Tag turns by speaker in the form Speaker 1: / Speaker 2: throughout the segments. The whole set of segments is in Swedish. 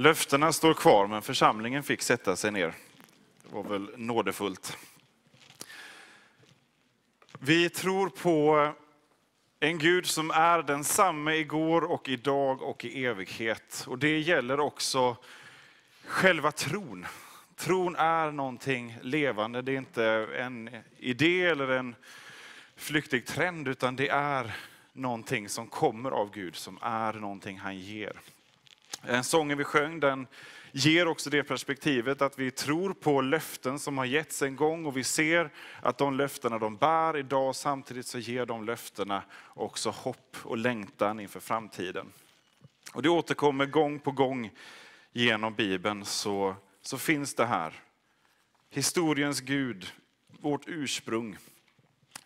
Speaker 1: Löftena står kvar, men församlingen fick sätta sig ner. Det var väl nådefullt. Vi tror på en Gud som är densamme igår och idag och i evighet. Och det gäller också själva tron. Tron är någonting levande. Det är inte en idé eller en flyktig trend, utan det är någonting som kommer av Gud, som är någonting han ger. Eh, sången vi sjöng den ger också det perspektivet att vi tror på löften som har getts en gång och vi ser att de löftena de bär idag, samtidigt så ger de löftena också hopp och längtan inför framtiden. Och det återkommer gång på gång genom Bibeln så, så finns det här. Historiens Gud, vårt ursprung.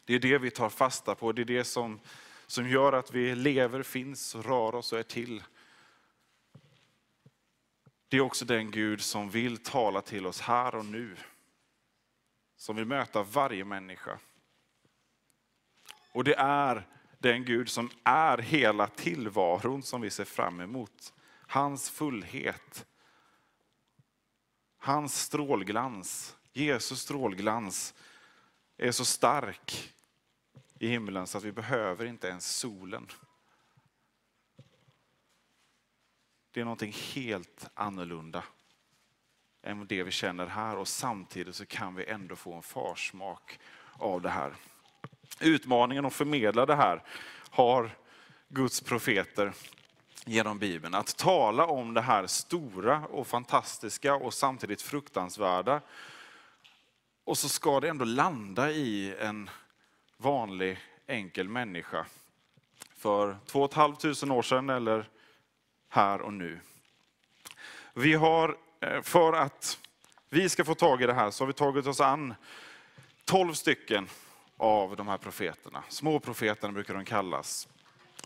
Speaker 1: Det är det vi tar fasta på, det är det som, som gör att vi lever, finns, rör oss och är till. Det är också den Gud som vill tala till oss här och nu. Som vill möta varje människa. Och det är den Gud som är hela tillvaron som vi ser fram emot. Hans fullhet. Hans strålglans, Jesus strålglans är så stark i himlen så att vi behöver inte ens solen. Det är någonting helt annorlunda än det vi känner här och samtidigt så kan vi ändå få en farsmak av det här. Utmaningen att förmedla det här har Guds profeter genom Bibeln. Att tala om det här stora och fantastiska och samtidigt fruktansvärda. Och så ska det ändå landa i en vanlig enkel människa. För två och ett halvt tusen år sedan eller här och nu. Vi har, eh, för att vi ska få tag i det här, så har vi tagit oss an tolv stycken av de här profeterna. Småprofeterna brukar de kallas.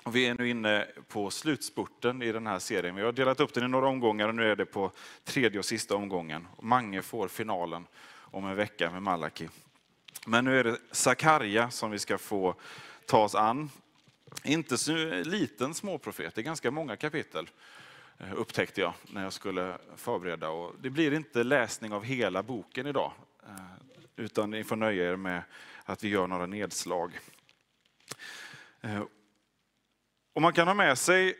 Speaker 1: Och vi är nu inne på slutspurten i den här serien. Vi har delat upp den i några omgångar och nu är det på tredje och sista omgången. Mange får finalen om en vecka med Malaki. Men nu är det Sakarja som vi ska få ta oss an. Inte så liten småprofet, det är ganska många kapitel eh, upptäckte jag när jag skulle förbereda. Och det blir inte läsning av hela boken idag, eh, utan ni får nöja er med att vi gör några nedslag. Eh, och man kan ha med sig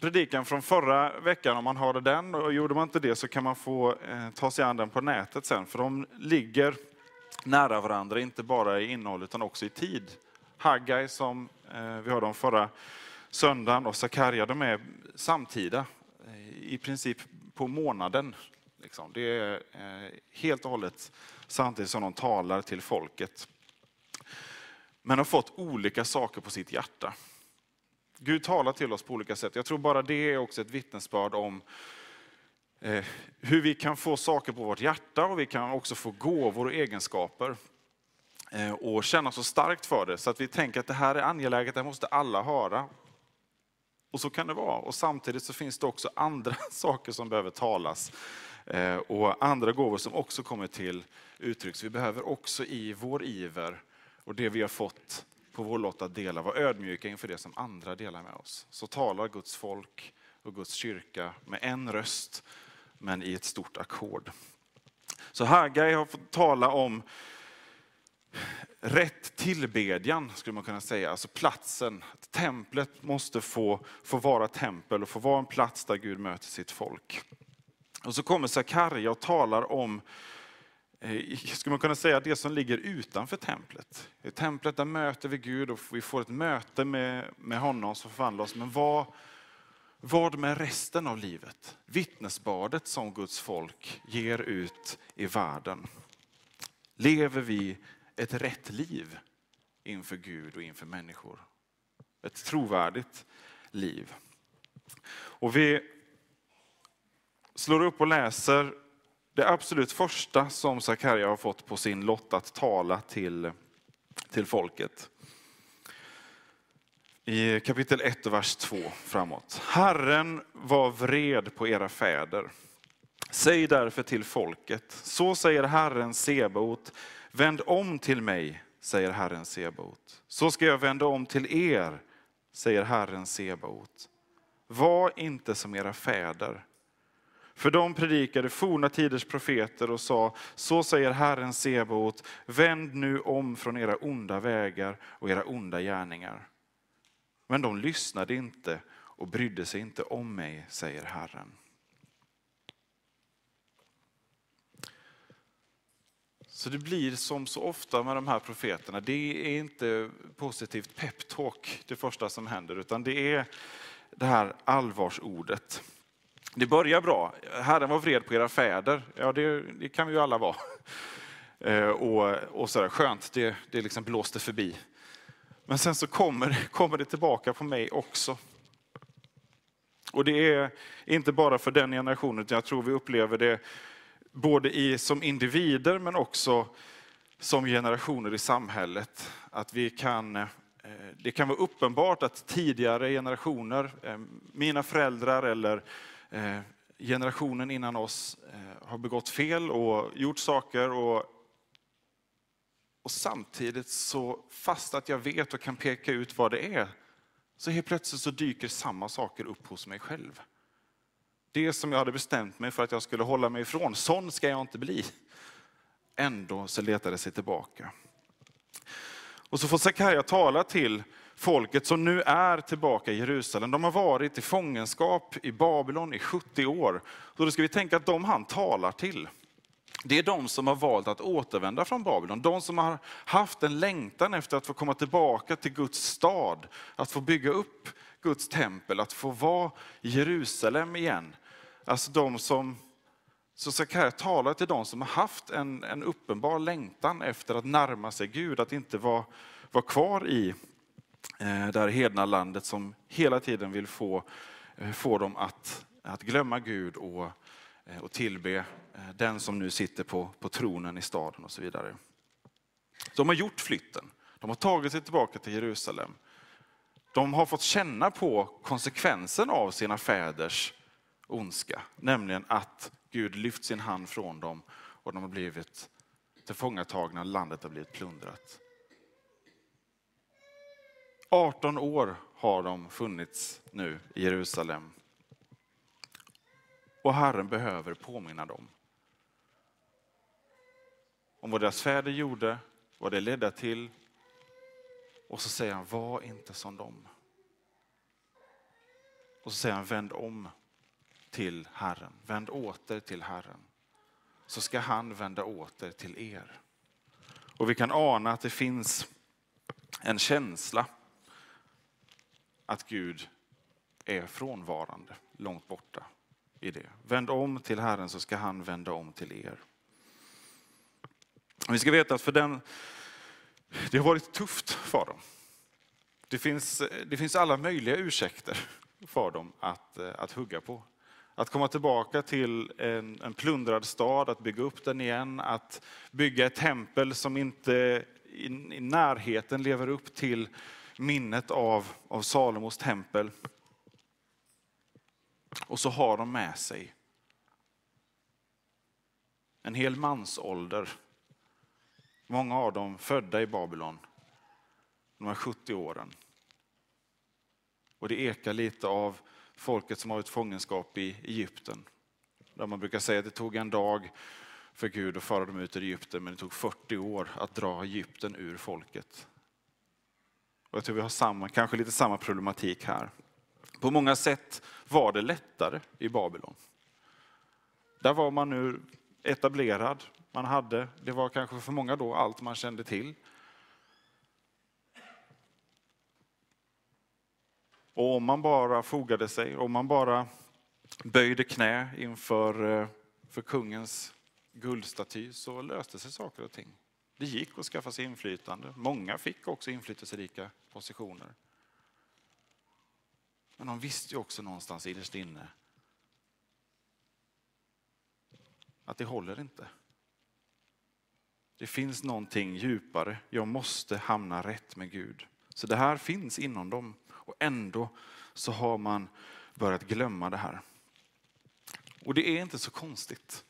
Speaker 1: predikan från förra veckan om man har den. Och gjorde man inte det så kan man få ta sig an den på nätet sen, för de ligger nära varandra, inte bara i innehåll utan också i tid. Haggai som eh, vi hörde om förra söndagen och Sakarja, de är samtida. Eh, I princip på månaden. Liksom. Det är eh, helt och hållet samtidigt som de talar till folket. Men har fått olika saker på sitt hjärta. Gud talar till oss på olika sätt. Jag tror bara det är också ett vittnesbörd om hur vi kan få saker på vårt hjärta och vi kan också få gåvor och egenskaper. Eh, och känna så starkt för det så att vi tänker att det här är angeläget, det måste alla höra. Och så kan det vara. Och samtidigt så finns det också andra saker som behöver talas eh, och andra gåvor som också kommer till uttryck. Så vi behöver också i vår iver och det vi har fått på vår lott att dela vara ödmjuka inför det som andra delar med oss. Så talar Guds folk och Guds kyrka med en röst men i ett stort ackord. Så Hagai har fått tala om rätt tillbedjan, skulle man kunna säga. Alltså platsen. Templet måste få, få vara tempel och få vara en plats där Gud möter sitt folk. Och så kommer Sakarja och talar om, eh, skulle man kunna säga, det som ligger utanför templet. I templet där möter vi Gud och vi får ett möte med, med honom som förvandlar oss. Men vad, vad med resten av livet? Vittnesbadet som Guds folk ger ut i världen. Lever vi ett rätt liv inför Gud och inför människor? ett trovärdigt liv. Och vi slår upp och läser det absolut första som Sakarja har fått på sin lott att tala till, till folket. I kapitel 1 och vers 2 framåt. Herren var vred på era fäder. Säg därför till folket, så säger Herren Sebaot, vänd om till mig, säger Herren Sebaot. Så ska jag vända om till er, säger Herren Sebaot. Var inte som era fäder. För de predikade forna tiders profeter och sa, så säger Herren Sebaot, vänd nu om från era onda vägar och era onda gärningar. Men de lyssnade inte och brydde sig inte om mig, säger Herren. Så det blir som så ofta med de här profeterna, det är inte positivt peptalk det första som händer, utan det är det här allvarsordet. Det börjar bra. Herren var vred på era fäder. Ja, det, det kan vi ju alla vara. Eh, och, och så där, skönt, det, det liksom blåste förbi. Men sen så kommer, kommer det tillbaka på mig också. Och det är inte bara för den generationen, utan jag tror vi upplever det både i, som individer men också som generationer i samhället. Att vi kan, eh, det kan vara uppenbart att tidigare generationer, eh, mina föräldrar eller eh, generationen innan oss har begått fel och gjort saker och och samtidigt så, fast att jag vet och kan peka ut vad det är, så helt plötsligt så dyker samma saker upp hos mig själv. Det som jag hade bestämt mig för att jag skulle hålla mig ifrån, sån ska jag inte bli. Ändå så letade det sig tillbaka. Och så får Sakarja tala till folket som nu är tillbaka i Jerusalem. De har varit i fångenskap i Babylon i 70 år. Så då ska vi tänka att de han talar till, det är de som har valt att återvända från Babylon. De som har haft en längtan efter att få komma tillbaka till Guds stad, att få bygga upp Guds tempel, att få vara i Jerusalem igen. Alltså de som, så Sakarja talar till de som har haft en, en uppenbar längtan efter att närma sig Gud, att inte vara, vara kvar i eh, det här hedna landet som hela tiden vill få, eh, få dem att, att glömma Gud och eh, och tillbe den som nu sitter på, på tronen i staden och så vidare. De har gjort flytten. De har tagit sig tillbaka till Jerusalem. De har fått känna på konsekvensen av sina fäders ondska, nämligen att Gud lyft sin hand från dem och de har blivit tillfångatagna, landet har blivit plundrat. 18 år har de funnits nu i Jerusalem och Herren behöver påminna dem. Om vad deras fäder gjorde, vad det ledde till. Och så säger han, var inte som dem. Och så säger han, vänd om till Herren. Vänd åter till Herren. Så ska han vända åter till er. Och vi kan ana att det finns en känsla att Gud är frånvarande, långt borta i det. Vänd om till Herren så ska han vända om till er. Vi ska veta att för den, det har varit tufft för dem. Det finns, det finns alla möjliga ursäkter för dem att, att hugga på. Att komma tillbaka till en, en plundrad stad, att bygga upp den igen, att bygga ett tempel som inte i, i närheten lever upp till minnet av, av Salomos tempel. Och så har de med sig en hel mansålder. Många av dem födda i Babylon, de här 70 åren. Och det ekar lite av folket som har ett fångenskap i Egypten. Där man brukar säga att det tog en dag för Gud att föra dem ut ur Egypten, men det tog 40 år att dra Egypten ur folket. Och jag tror vi har samma, kanske lite samma problematik här. På många sätt var det lättare i Babylon. Där var man nu etablerad, man hade, det var kanske för många då allt man kände till. Och om man bara fogade sig, om man bara böjde knä inför eh, för kungens guldstaty så löste sig saker och ting. Det gick att skaffa sig inflytande. Många fick också inflytelserika positioner. Men de visste ju också någonstans innerst inne att det håller inte. Det finns någonting djupare. Jag måste hamna rätt med Gud. Så det här finns inom dem och ändå så har man börjat glömma det här. Och det är inte så konstigt.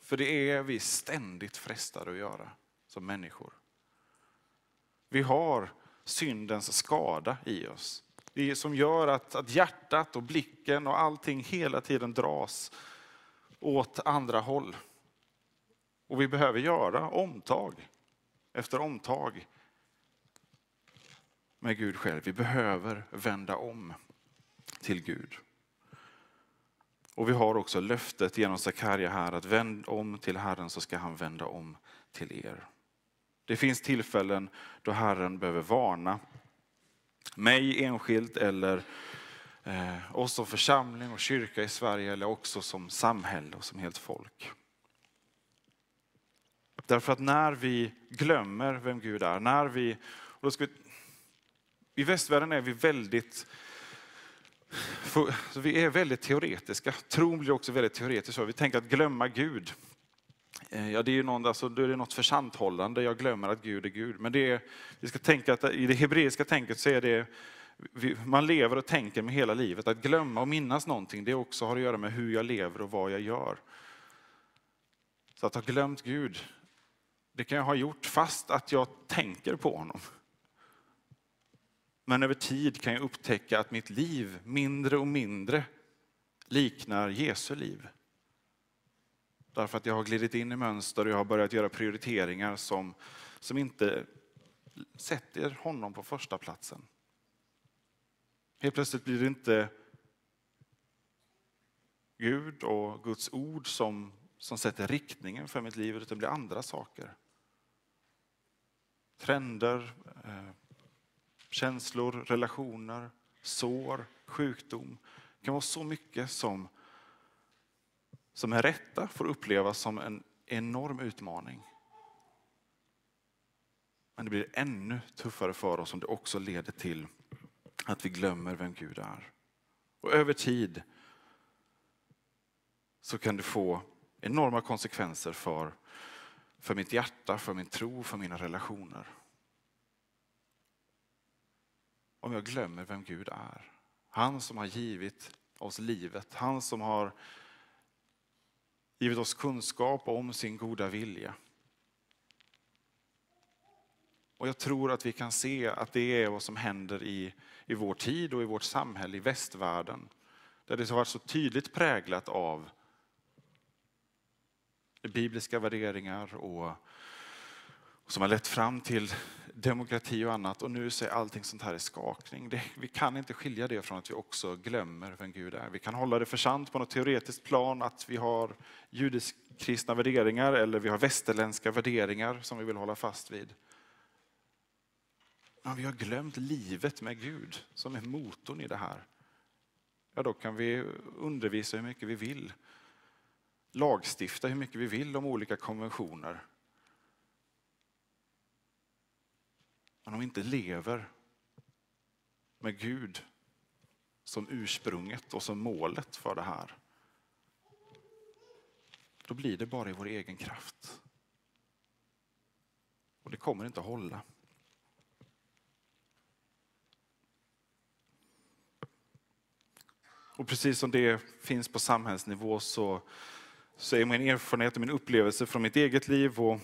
Speaker 1: För det är vi ständigt frestade att göra som människor. Vi har syndens skada i oss. Det som gör att, att hjärtat och blicken och allting hela tiden dras åt andra håll. Och vi behöver göra omtag efter omtag med Gud själv. Vi behöver vända om till Gud. Och vi har också löftet genom Sakarja här att vänd om till Herren så ska han vända om till er. Det finns tillfällen då Herren behöver varna mig enskilt eller eh, oss som församling och kyrka i Sverige eller också som samhälle och som helt folk. Därför att när vi glömmer vem Gud är, när vi, och då ska vi i västvärlden är vi väldigt för, vi är väldigt teoretiska. Tron blir också väldigt teoretisk. Vi tänker att glömma Gud. Eh, ja, det är ju någon, alltså, då är det något försanthållande. Jag glömmer att Gud är Gud. Men det är, vi ska tänka att i det hebreiska tänket så är det man lever och tänker med hela livet. Att glömma och minnas någonting, det också har att göra med hur jag lever och vad jag gör. Så att ha glömt Gud, det kan jag ha gjort fast att jag tänker på honom. Men över tid kan jag upptäcka att mitt liv mindre och mindre liknar Jesu liv. Därför att jag har glidit in i mönster och jag har börjat göra prioriteringar som, som inte sätter honom på första platsen. Helt plötsligt blir det inte Gud och Guds ord som, som sätter riktningen för mitt liv, utan det blir andra saker. Trender, eh, känslor, relationer, sår, sjukdom. Det kan vara så mycket som, som med rätta får upplevas som en enorm utmaning. Men det blir ännu tuffare för oss om det också leder till att vi glömmer vem Gud är. Och över tid så kan det få enorma konsekvenser för, för mitt hjärta, för min tro, för mina relationer om jag glömmer vem Gud är. Han som har givit oss livet, han som har givit oss kunskap om sin goda vilja. Och jag tror att vi kan se att det är vad som händer i, i vår tid och i vårt samhälle, i västvärlden. Där det har varit så tydligt präglat av bibliska värderingar och som har lett fram till demokrati och annat och nu så är allting sånt här i skakning. Det, vi kan inte skilja det från att vi också glömmer vem Gud är. Vi kan hålla det för sant på något teoretiskt plan att vi har judisk-kristna värderingar eller vi har västerländska värderingar som vi vill hålla fast vid. Men vi har glömt livet med Gud som är motorn i det här. Ja, då kan vi undervisa hur mycket vi vill. Lagstifta hur mycket vi vill om olika konventioner. Men om vi inte lever med Gud som ursprunget och som målet för det här, då blir det bara i vår egen kraft. Och det kommer inte att hålla. Och precis som det finns på samhällsnivå så, så är min erfarenhet och min upplevelse från mitt eget liv och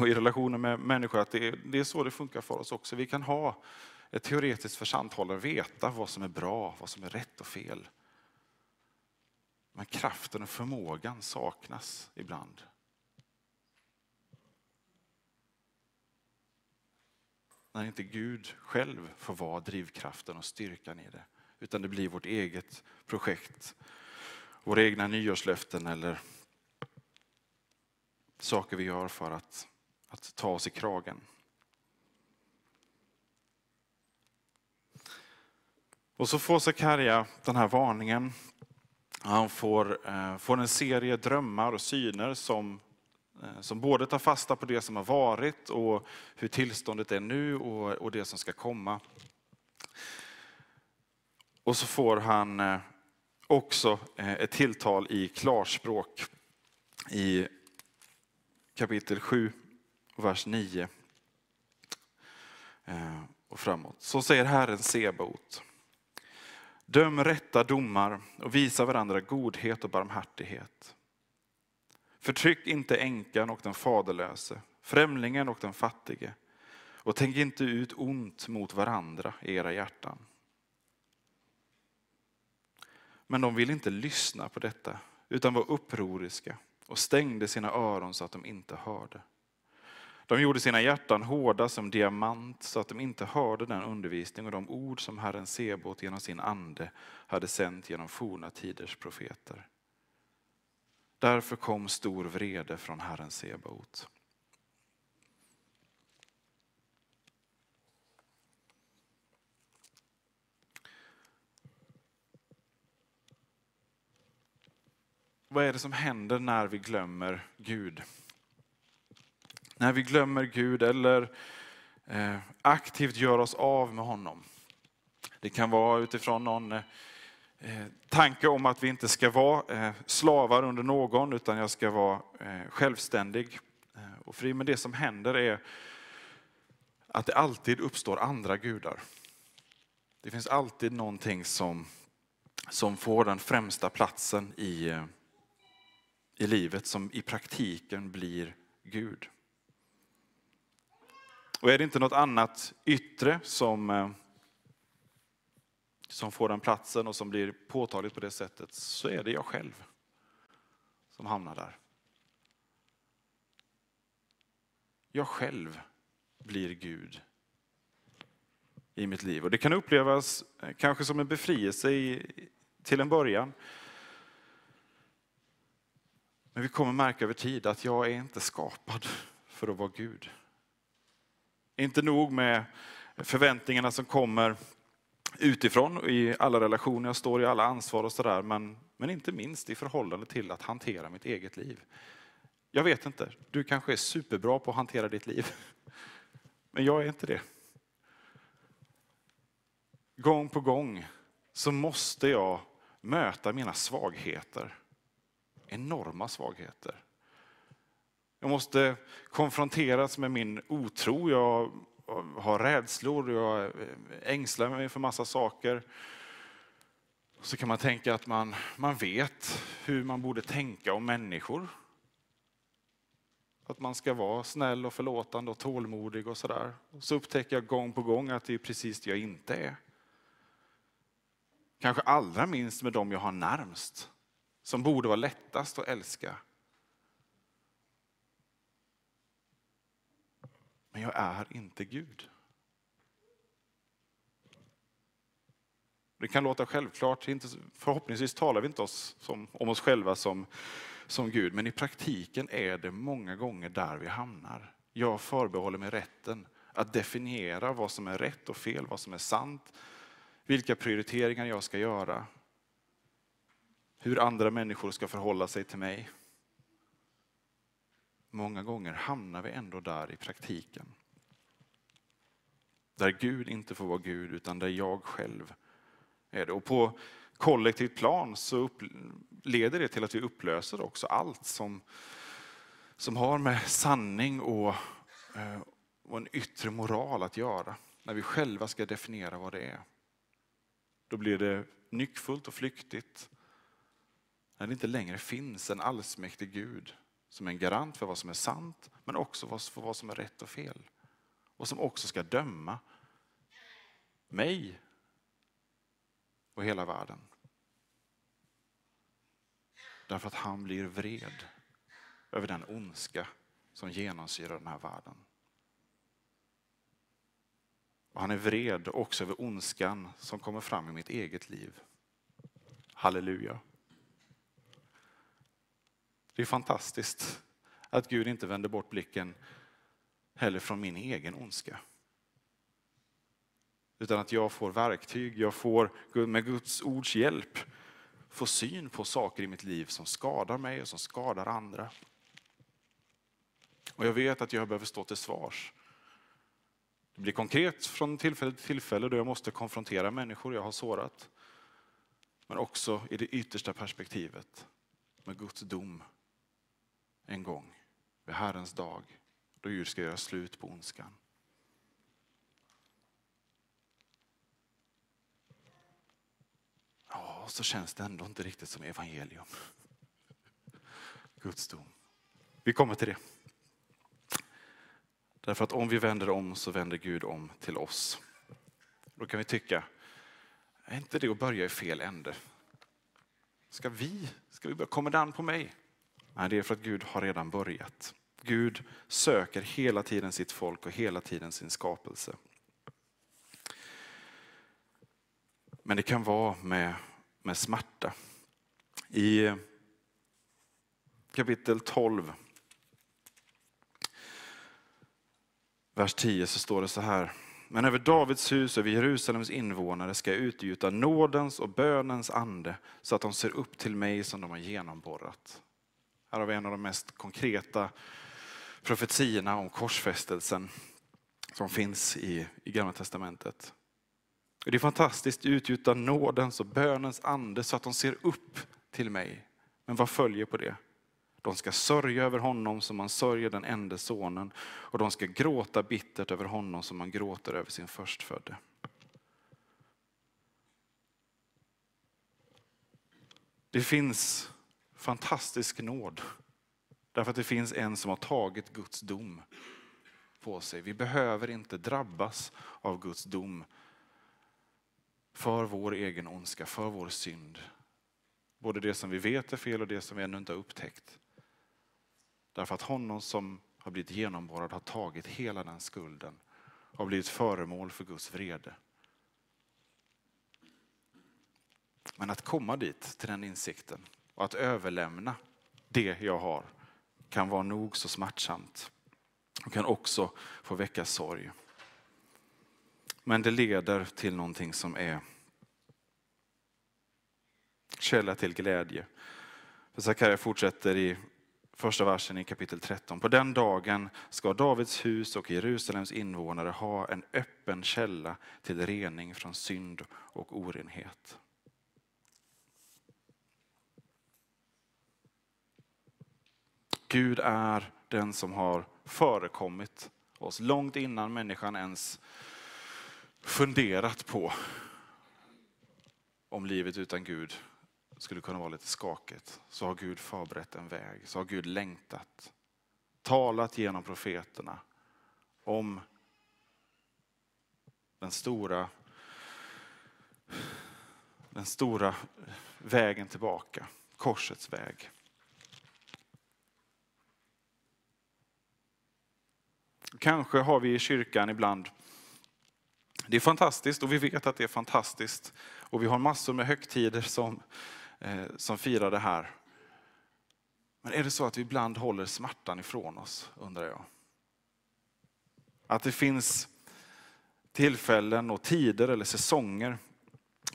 Speaker 1: och i relationer med människor att det är, det är så det funkar för oss också. Vi kan ha ett teoretiskt försanthållande, veta vad som är bra, vad som är rätt och fel. Men kraften och förmågan saknas ibland. När inte Gud själv får vara drivkraften och styrkan i det. Utan det blir vårt eget projekt, våra egna nyårslöften eller saker vi gör för att, att ta oss i kragen. Och så får Sakarja den här varningen. Han får, eh, får en serie drömmar och syner som, eh, som både tar fasta på det som har varit och hur tillståndet är nu och, och det som ska komma. Och så får han eh, också eh, ett tilltal i klarspråk i kapitel 7, vers 9 eh, och framåt. Så säger Herren Sebaot. Döm rätta domar och visa varandra godhet och barmhärtighet. Förtryck inte änkan och den faderlöse, främlingen och den fattige och tänk inte ut ont mot varandra i era hjärtan. Men de vill inte lyssna på detta, utan var upproriska och stängde sina öron så att de inte hörde. De gjorde sina hjärtan hårda som diamant så att de inte hörde den undervisning och de ord som Herren Sebot genom sin ande hade sänt genom forna tiders profeter. Därför kom stor vrede från Herren Sebaot. Vad är det som händer när vi glömmer Gud? När vi glömmer Gud eller eh, aktivt gör oss av med honom. Det kan vara utifrån någon eh, eh, tanke om att vi inte ska vara slavar under någon, utan jag ska vara självständig och fri. Men det som händer är att det alltid uppstår andra gudar. Det finns alltid någonting som, som får den främsta platsen i, i livet, som i praktiken blir Gud. Och är det inte något annat yttre som, eh, som får den platsen och som blir påtagligt på det sättet, så är det jag själv som hamnar där. Jag själv blir Gud i mitt liv. Och det kan upplevas eh, kanske som en befrielse i, till en början. Men vi kommer märka över tid att jag är inte skapad för att vara Gud. Inte nog med förväntningarna som kommer utifrån i alla relationer jag står i, alla ansvar och sådär, men, men inte minst i förhållande till att hantera mitt eget liv. Jag vet inte, du kanske är superbra på att hantera ditt liv, men jag är inte det. Gång på gång så måste jag möta mina svagheter, enorma svagheter. Jag måste konfronteras med min otro. Jag har rädslor, jag ängslar mig för massa saker. Så kan man tänka att man, man vet hur man borde tänka om människor. Att man ska vara snäll och förlåtande och tålmodig och sådär. Så upptäcker jag gång på gång att det är precis det jag inte är. Kanske allra minst med dem jag har närmst, som borde vara lättast att älska. Men jag är inte Gud. Det kan låta självklart, förhoppningsvis talar vi inte oss som, om oss själva som, som Gud, men i praktiken är det många gånger där vi hamnar. Jag förbehåller mig rätten att definiera vad som är rätt och fel, vad som är sant, vilka prioriteringar jag ska göra, hur andra människor ska förhålla sig till mig många gånger hamnar vi ändå där i praktiken. Där Gud inte får vara Gud, utan där jag själv är det. Och på kollektivt plan så leder det till att vi upplöser också allt som, som har med sanning och, eh, och en yttre moral att göra. När vi själva ska definiera vad det är. Då blir det nyckfullt och flyktigt. När det inte längre finns en allsmäktig Gud som är en garant för vad som är sant, men också för vad som är rätt och fel. Och som också ska döma mig och hela världen. Därför att han blir vred över den ondska som genomsyrar den här världen. Och han är vred också över ondskan som kommer fram i mitt eget liv. Halleluja. Det är fantastiskt att Gud inte vänder bort blicken heller från min egen ondska. Utan att jag får verktyg, jag får med Guds ords hjälp få syn på saker i mitt liv som skadar mig och som skadar andra. Och jag vet att jag behöver stå till svars. Det blir konkret från tillfälle till tillfälle då jag måste konfrontera människor jag har sårat. Men också i det yttersta perspektivet med Guds dom en gång vid Herrens dag då Gud ska göra slut på ondskan. Ja, så känns det ändå inte riktigt som evangelium. Guds dom. Vi kommer till det. Därför att om vi vänder om så vänder Gud om till oss. Då kan vi tycka, är inte det att börja i fel ände? Ska vi, ska vi börja, kommer det an på mig? Nej, det är för att Gud har redan börjat. Gud söker hela tiden sitt folk och hela tiden sin skapelse. Men det kan vara med, med smärta. I kapitel 12, vers 10 så står det så här. Men över Davids hus och över Jerusalems invånare ska jag utgjuta nådens och bönens ande så att de ser upp till mig som de har genomborrat. Här har vi en av de mest konkreta profetiorna om korsfästelsen som finns i, i Gamla Testamentet. Det är fantastiskt, utgjuta nådens och bönens ande så att de ser upp till mig. Men vad följer på det? De ska sörja över honom som man sörjer den enda sonen och de ska gråta bittert över honom som man gråter över sin förstfödde. Det finns fantastisk nåd därför att det finns en som har tagit Guds dom på sig. Vi behöver inte drabbas av Guds dom för vår egen ondska, för vår synd. Både det som vi vet är fel och det som vi ännu inte har upptäckt. Därför att honom som har blivit genomborrad har tagit hela den skulden och blivit föremål för Guds vrede. Men att komma dit, till den insikten och att överlämna det jag har kan vara nog så smärtsamt och kan också få väcka sorg. Men det leder till någonting som är källa till glädje. För Sakarja fortsätter i första versen i kapitel 13. På den dagen ska Davids hus och Jerusalems invånare ha en öppen källa till rening från synd och orenhet. Gud är den som har förekommit oss långt innan människan ens funderat på om livet utan Gud skulle kunna vara lite skakigt, så har Gud förberett en väg. Så har Gud längtat, talat genom profeterna om den stora, den stora vägen tillbaka, korsets väg. Kanske har vi i kyrkan ibland, det är fantastiskt och vi vet att det är fantastiskt och vi har massor med högtider som Eh, som firar det här. Men är det så att vi ibland håller smärtan ifrån oss, undrar jag? Att det finns tillfällen och tider eller säsonger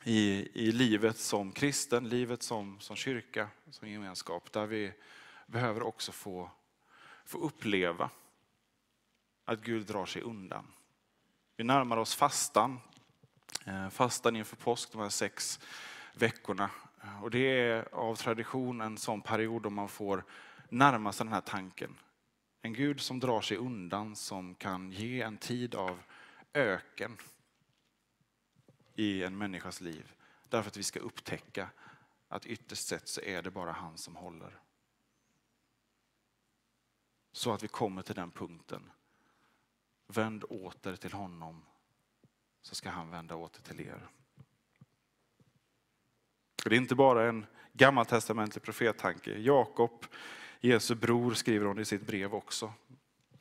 Speaker 1: i, i livet som kristen, livet som, som kyrka, som gemenskap, där vi behöver också få, få uppleva att Gud drar sig undan. Vi närmar oss fastan, eh, fastan inför påsk, de här sex veckorna. Och det är av tradition en sån period då man får närma sig den här tanken. En Gud som drar sig undan, som kan ge en tid av öken i en människas liv. Därför att vi ska upptäcka att ytterst sett så är det bara han som håller. Så att vi kommer till den punkten. Vänd åter till honom så ska han vända åter till er. Det är inte bara en gammaltestamentlig profettanke. Jakob, Jesu bror, skriver hon i sitt brev också.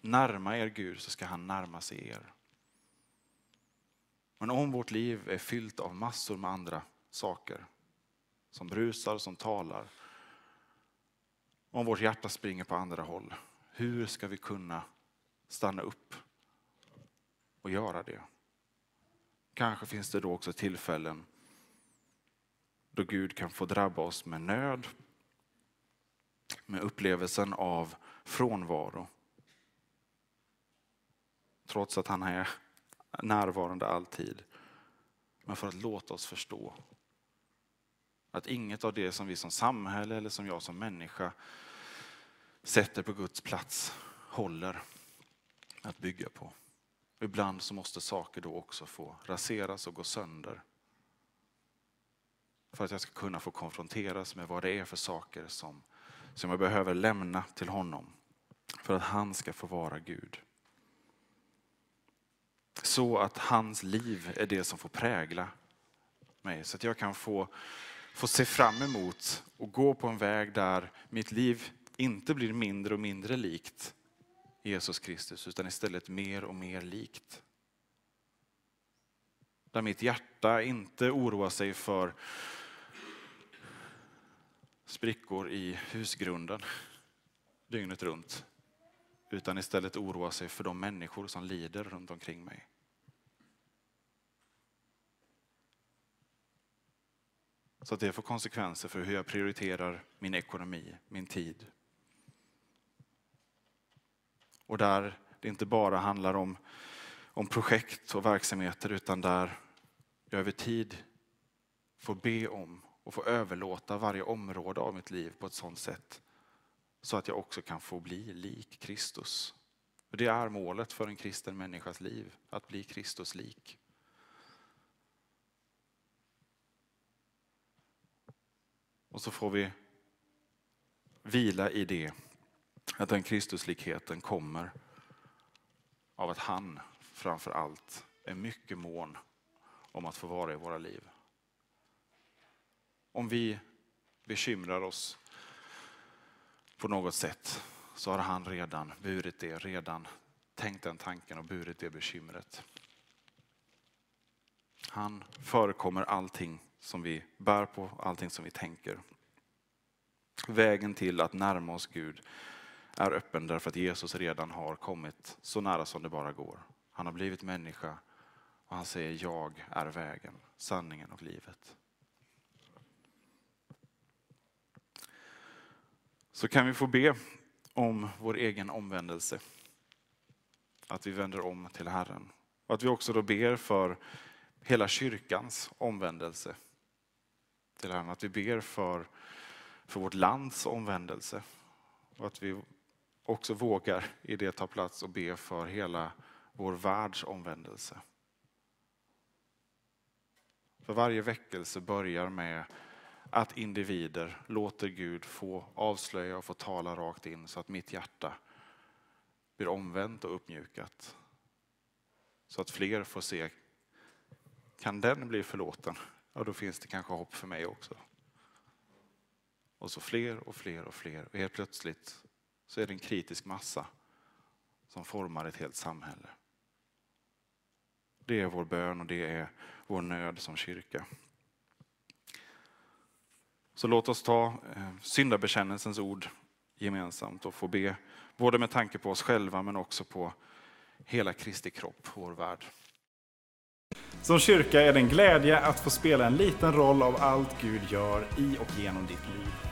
Speaker 1: Närma er Gud så ska han närma sig er. Men om vårt liv är fyllt av massor med andra saker, som brusar, som talar, om vårt hjärta springer på andra håll, hur ska vi kunna stanna upp och göra det? Kanske finns det då också tillfällen då Gud kan få drabba oss med nöd, med upplevelsen av frånvaro. Trots att han är närvarande alltid. Men för att låta oss förstå Att inget av det som vi som samhälle eller som jag som människa sätter på Guds plats håller att bygga på. Ibland så måste saker då också få raseras och gå sönder. För att jag ska kunna få konfronteras med vad det är för saker som, som jag behöver lämna till honom. För att han ska få vara Gud. Så att hans liv är det som får prägla mig. Så att jag kan få, få se fram emot och gå på en väg där mitt liv inte blir mindre och mindre likt Jesus Kristus utan istället mer och mer likt. Där mitt hjärta inte oroar sig för sprickor i husgrunden dygnet runt. Utan istället oroar sig för de människor som lider runt omkring mig. Så att det får konsekvenser för hur jag prioriterar min ekonomi, min tid. Och där det inte bara handlar om, om projekt och verksamheter utan där jag över tid får be om och få överlåta varje område av mitt liv på ett sådant sätt så att jag också kan få bli lik Kristus. Och det är målet för en kristen människas liv, att bli Kristus lik. Och så får vi vila i det, att den Kristuslikheten kommer av att han framför allt är mycket mån om att få vara i våra liv. Om vi bekymrar oss på något sätt så har han redan burit det, redan tänkt den tanken och burit det bekymret. Han förekommer allting som vi bär på, allting som vi tänker. Vägen till att närma oss Gud är öppen därför att Jesus redan har kommit så nära som det bara går. Han har blivit människa och han säger jag är vägen, sanningen och livet. Så kan vi få be om vår egen omvändelse. Att vi vänder om till Herren. Och att vi också då ber för hela kyrkans omvändelse till Herren. Att vi ber för, för vårt lands omvändelse. Och att vi också vågar i det ta plats och be för hela vår världs omvändelse. För varje väckelse börjar med att individer låter Gud få avslöja och få tala rakt in så att mitt hjärta blir omvänt och uppmjukat. Så att fler får se, kan den bli förlåten? Ja, då finns det kanske hopp för mig också. Och så fler och fler och fler. Och helt plötsligt så är det en kritisk massa som formar ett helt samhälle. Det är vår bön och det är vår nöd som kyrka. Så låt oss ta eh, syndabekännelsens ord gemensamt och få be, både med tanke på oss själva men också på hela Kristi kropp, vår värld.
Speaker 2: Som kyrka är det en glädje att få spela en liten roll av allt Gud gör i och genom ditt liv.